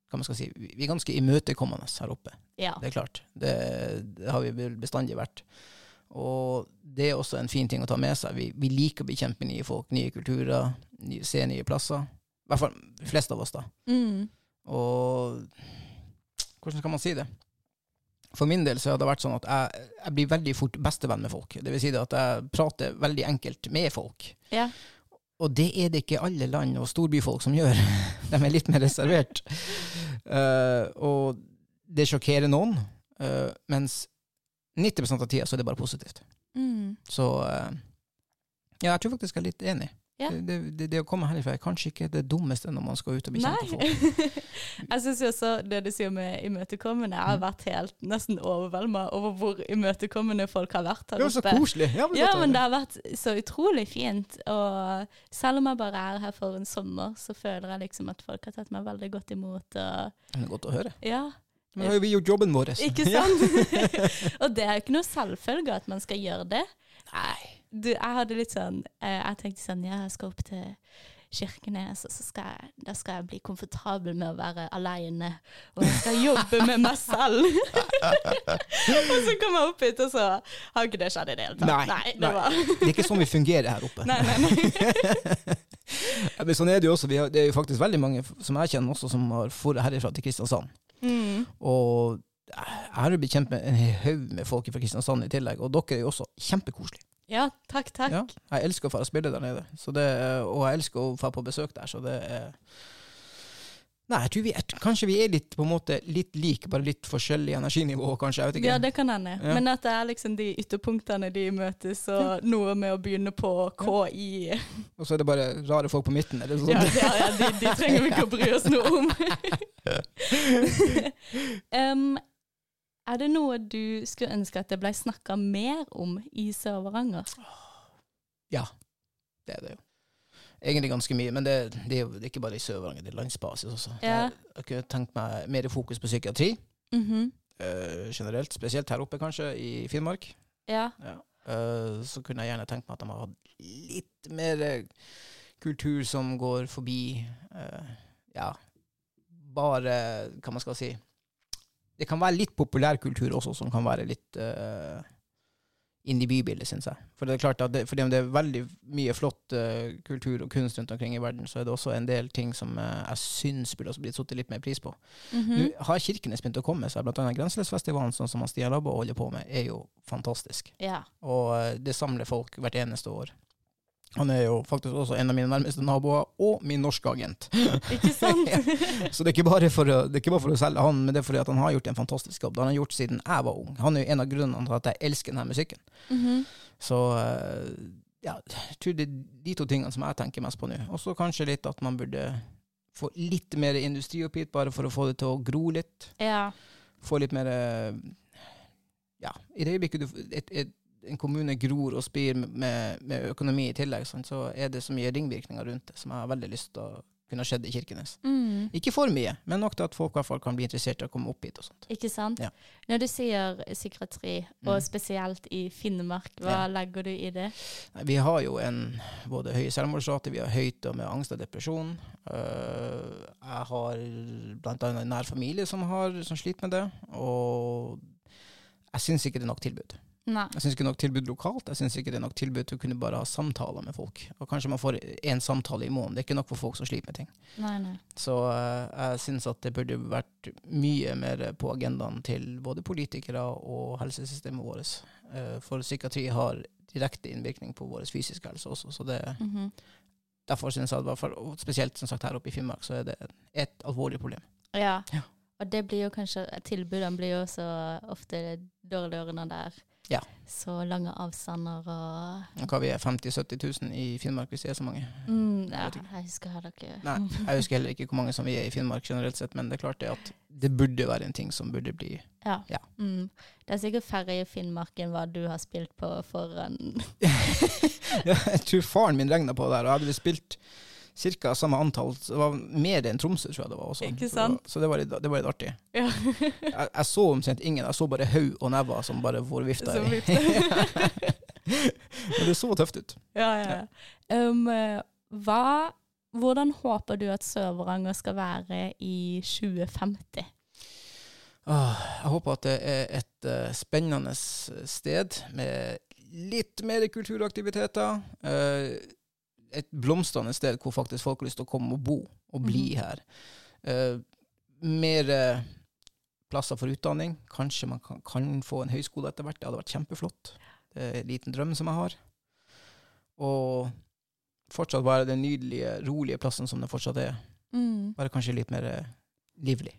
hva man skal si, Vi er ganske imøtekommende her oppe. ja. Det er klart. Det, det har vi bestandig vært. Og det er også en fin ting å ta med seg. Vi, vi liker å bekjempe nye folk, nye kulturer, nye, se nye plasser. I hvert fall de fleste av oss, da. Mm. Og hvordan skal man si det? For min del så har det vært sånn at jeg, jeg blir veldig fort bestevenn med folk. Det vil si at jeg prater veldig enkelt med folk. ja. Og det er det ikke alle land og storbyfolk som gjør. <laughs> De er litt mer reservert. Uh, og det sjokkerer noen, uh, mens 90% av tida så er det bare positivt. Mm. Så uh, ja, jeg tror faktisk jeg er litt enig. Ja. Det, det, det å komme herifra er kanskje ikke det dummeste når man skal ut og bli kjent med folk. <laughs> jeg syns også det du sier med imøtekommende, jeg har Mm. vært helt nesten overvelda over hvor imøtekommende folk har vært her Det var så koselig. Ja, men, Ja, men det har vært så utrolig fint. Og selv om jeg bare er her for en sommer, så føler jeg liksom at folk har tatt meg veldig godt imot. Det er godt å høre. ja, Men da har vi gjort jobben vår. ikke sant? <laughs> <laughs> og det er jo ikke noe selvfølge at man skal gjøre det. Nei. Du, jeg hadde litt sånn eh, Jeg tenkte sånn Ja, jeg skal opp til Kirkenes, og så skal jeg, da skal jeg bli komfortabel med å være aleine. Og jeg skal jobbe med meg selv. <laughs> og så kom jeg opp hit, og så har ikke det skjedd i det hele tatt. Nei, det nei. var Det er ikke sånn vi fungerer her oppe. Nei, nei, nei. <laughs> Sånn er det jo også. Vi har, det er jo faktisk veldig mange som jeg kjenner også, som har dratt herifra til Kristiansand. Mm. Og jeg har jo blitt kjent med en haug med folk fra Kristiansand i tillegg, og dere er jo også kjempekoselige. Ja, takk, takk. Ja, jeg elsker å få spille der nede, så det, og jeg elsker å få på besøk der, så det er Nei, jeg tror vi er, kanskje vi er litt på en måte litt like, bare litt forskjellig energinivå, kanskje. Jeg vet ikke. Ja, det kan hende. Ja. Men at det er liksom de ytterpunktene de møtes, og noe med å begynne på KI. Og så er det bare rare folk på midten, eller sånn. Ja, ja, ja de, de trenger vi ikke å bry oss noe om. <laughs> <laughs> um, er det noe du skulle ønske at det ble snakka mer om i Sør-Varanger? Ja, det er det jo. Egentlig ganske mye, men det, det er jo ikke bare i Sør-Varanger, det er landsbasis også. Ja. Jeg, jeg kunne tenkt meg mer fokus på psykiatri Mm -hmm. uh, generelt, spesielt her oppe kanskje, i Finnmark. Ja. Ja. Uh, så kunne jeg gjerne tenkt meg at de har hatt litt mer eh, kultur som går forbi Ja, bare Hva man skal si Det kan være litt populærkultur også, som kan være litt uh, inn i bybildet, syns jeg. For det er klart at det, fordi om det er veldig mye flott uh, kultur og kunst rundt omkring i verden, så er det også en del ting som uh, jeg syns burde også blitt satt litt mer pris på. Mhm. Nå har Kirkenes begynt å komme seg, blant annet Grenseløsfestivalen, sånn som han Stian Labba holder på med, er jo fantastisk. Ja. Og uh, det samler folk hvert eneste år. Han er jo faktisk også en av mine nærmeste naboer, og min norske agent. <laughs> Ikke sant? <laughs> Så det er ikke å, det er ikke bare for å selge han, men det er fordi han har gjort en fantastisk jobb. Det har han gjort siden jeg var ung. Han er jo en av grunnene til at jeg elsker denne musikken. Mhm. Så eh, ja, jeg tror det er de to tingene som jeg tenker mest på nå. Og så kanskje litt at man burde få litt mer industri opp hit, bare for å få det til å gro litt. Ja. Få litt mer eh, Ja, i det øyeblikket du, et, et, en kommune gror og spir med, med økonomi i tillegg, sånn, så er det så mye ringvirkninger rundt det som jeg har veldig lyst til å kunne skjedd i Kirkenes. Mm. Ikke for mye, men nok til at folk fall kan bli interessert i å komme opp hit og sånt. Ikke sant? Ja. Når du sier psykiatri, og Mm. spesielt i Finnmark, hva Ja. legger du i det? Vi har jo en både høy selvmordsrate, vi har høyt og med angst og depresjon. Øh, jeg har annet en nær familie som, har, som sliter med det, og jeg syns ikke det er nok tilbud. Nei. Jeg syns ikke nok tilbud lokalt, jeg syns ikke det er nok tilbud til å kunne bare ha samtaler med folk. Og kanskje man får én samtale i måneden, det er ikke nok for folk som sliter med ting. Nei, nei. Så øh, jeg syns at det burde vært mye mer på agendaen til både politikere og helsesystemet vårt. Øh, for psykiatri har direkte innvirkning på vår fysiske helse også, så det Mhm. Derfor syns jeg, og spesielt som sagt her oppe i Finnmark, så er det et alvorlig problem. Ja. Ja. Og det blir jo kanskje Tilbudene blir jo også ofte dårligere når det er Ja. så lange avstander og Hva vi er 50 000-70 000 i Finnmark hvis vi er så mange? mm, ja. Jeg husker heller ikke. Nei, jeg husker heller ikke hvor mange som vi er i Finnmark generelt sett, men det er klart det at det burde være en ting som burde bli Ja. Ja. Mm. Det er sikkert færre i Finnmark enn hva du har spilt på foran <laughs> ja, Jeg tror faren min regna på det der, og hadde vi spilt ca. samme antall, det var mer enn Tromsø, tror jeg det var også. Ikke sant? Så, det, var litt, det var litt artig. Ja. Jeg, jeg så omtrent ingen, jeg så bare haug og never som bare for vifta Som i. vifta. <laughs> Men det så tøft ut. ja, ja. Um, eh, hva, hvordan håper du at Sør-Varanger skal være i 2050? Åh, jeg håper at det er et eh, spennende sted med litt mer kulturaktiviteter. eh, et blomstrende sted hvor faktisk folk har lyst til å komme og bo og bli mm. her. Uh, mer uh, plasser for utdanning. Kanskje man kan, kan få en høyskole etter hvert. Det hadde vært kjempeflott. Det er en liten drøm som jeg har. Og fortsatt være den nydelige, rolige plassen som det fortsatt er. Mm. Bare kanskje litt mer uh, livlig.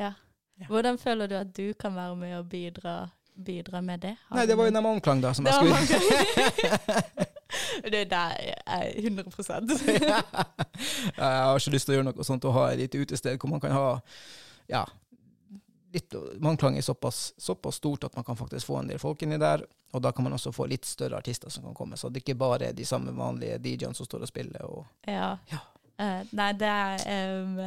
Ja. Ja. Hvordan føler du at du kan være med og bidra, bidra med det? Har Nei, det var jo en annen da, som jeg skulle <laughs> <laughs> <laughs> Det er der er 100 <laughs> Ja, jeg har ikke lyst til å gjøre noe sånt og ha et lite utested hvor man kan ha ja, litt, Mannklang er såpass, såpass stort at man kan faktisk få en del folk inni der. Og da kan man også få litt større artister som kan komme, så det ikke bare er de samme vanlige DJ-ene som står og spiller. Og, Ja. Ja. Uh, nei, det er um,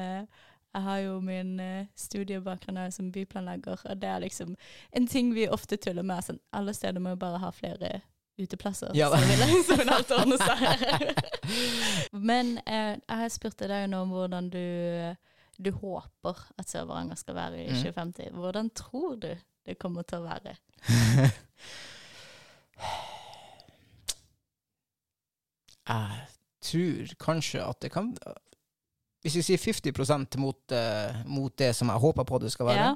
Jeg har jo min uh, studiebakgrunn som byplanlegger, og det er liksom en ting vi ofte tuller med. Sånn, alle steder må jo bare ha flere uteplasser, Ja. så vil så vil alt ordne seg. <laughs> Men eh, jeg har spurt deg nå om hvordan du, du håper at Sør-Varanger skal være i Mhm. 2050. Hvordan tror du det kommer til å være? <laughs> jeg tror kanskje at det kan Hvis vi sier 50% mot, uh, mot det som jeg håper på det skal være, Ja.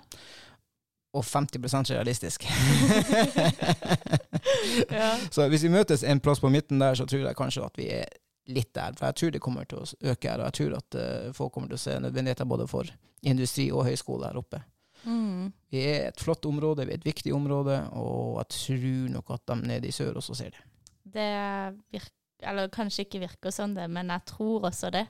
og 50% realistisk <laughs> <laughs> Ja. Så hvis vi møtes en plass på midten der, så tror jeg kanskje at vi er litt der. For jeg tror det kommer til å øke her, og jeg tror at uh, folk kommer til å se nødvendigheter både for industri og høyskole her oppe. Mm. Vi er et flott område, vi er et viktig område, og jeg tror nok at de nede i sør også ser det. Det virker Eller kanskje ikke virker sånn, det, men jeg tror også det.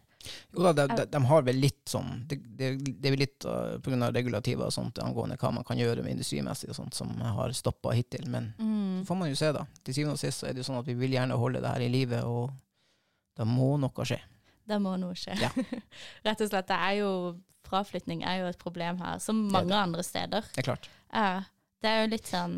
Jo da, de, de, de har vel litt sånn Det, det, det er vel litt uh, pga. regulativer og sånt angående hva man kan gjøre med industrimessig og sånt, som har stoppa hittil. Men Mm. så får man jo se, da. Til syvende og sist så er det jo sånn at vi vil gjerne holde det her i live, og da må noe skje. det må noe skje. Ja. <laughs> Rett og slett, det er jo Fraflytning er jo et problem her, som mange det. andre steder. Det er klart. Ja, det er jo litt sånn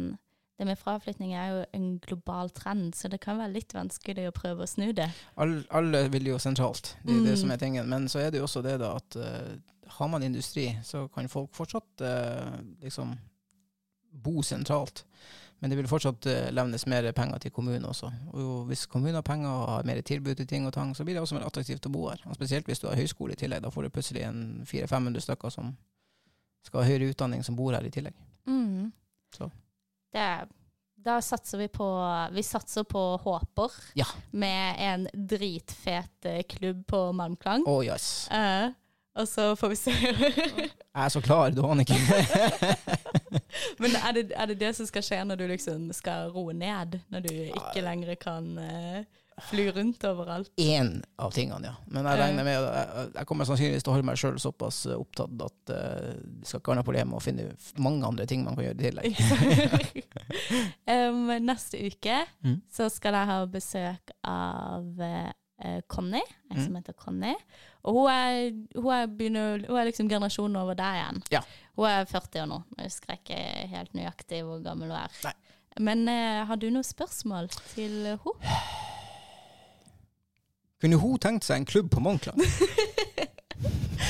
Det med fraflytning er jo en global trend, så det kan være litt vanskelig å prøve å snu det. All, alle vil jo sentralt, det er det Mm. som er tingen. Men så er det jo også det da at uh, har man industri, så kan folk fortsatt uh, liksom bo sentralt. Men det vil fortsatt uh, levnes mer penger til kommunen også. Og hvis kommunen har penger og har mer tilbud til ting og tang, så blir det også mer attraktivt å bo her. Og spesielt hvis du har høyskole i tillegg. Da får du plutselig en 400-500 stykker som skal ha høyere utdanning, som bor her i tillegg. Mm. Så. Det, da satser vi på Vi satser på håper Ja. med en dritfet eh, klubb på Malmklang. Å yes. Uh, og så får vi se. Jeg er så klar, du aner ikke. <laughs> Men er det, er det det som skal skje når du liksom skal roe ned? Når du ikke lenger kan eh, fly rundt overalt? Én av tingene, ja. Men jeg regner med jeg, jeg kommer sannsynligvis til å holde meg sjøl såpass eh, opptatt at uh, det skal ikke være noe problem å finne mange andre ting man kan gjøre i tillegg. um, <laughs> neste uke Mm. så skal jeg ha besøk av uh, Conny, Conny, som Mm. heter Conny. Og hun er, hun er, begynner, hun er liksom generasjonen over deg igjen. Ja. Hun er 40 år nå. Jeg husker ikke helt nøyaktig hvor gammel hun er. Nei. Men uh, har du noen spørsmål til henne? Kunne hun tenkt seg en klubb på Monkland? <laughs>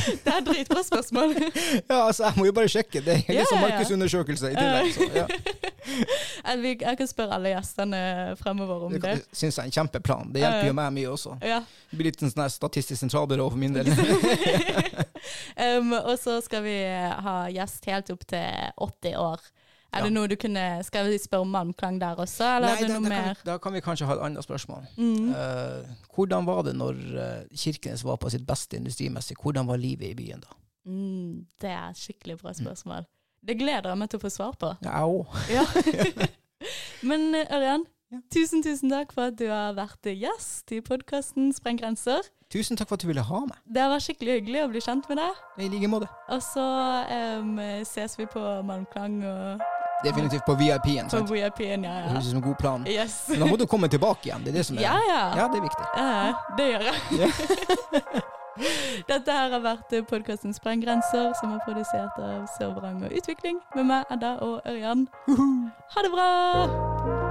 Det er et dritbra spørsmål. <laughs> ja, altså, jeg må jo bare sjekke. Det er Ja, ja. markedsundersøkelse i tillegg. Så, ja. <laughs> Jeg kan spørre alle gjestene fremover om Det det. kan- syns jeg er en kjempeplan. Det hjelper jo meg mye også. Ja. Det blir litt en sånn statistisk sentralbyrå for min del. um, og så skal vi ha gjest helt opp til 80 år. Er Ja. det noe du kunne Skal vi spørre om Malmklang der også, eller Nei, er det da, noe da, kan, mer? vi- da kan vi kanskje ha et annet spørsmål. Mm. Uh, hvordan var det når eh, Kirkenes var på sitt beste industrimessig? Hvordan var livet i byen da? Mm, det er et skikkelig bra spørsmål. Det gleder jeg meg til å få svar på. Ja, òg. Ja. <laughs> Men eh, Ørjan, Ja. tusen tusen takk for at du har vært gjest i podkasten Spreng grenser. Tusen takk for at du ville ha meg. Det vært skikkelig hyggelig å bli kjent med deg. I like måte. Og så um, ses vi på Malmklang og Definitivt på VIP-en. på? VIP-en, ja Det ja. høres ut som en god plan. Yes. Men da må du komme tilbake igjen. Det er det som er Ja ja. Ja, det er viktig. Ja, det gjør jeg. <laughs> Dette her har vært podkasten Sprenggrenser, som er produsert av Sør-Varanger Utvikling, med meg, Edda og Ørjan. Ha det bra!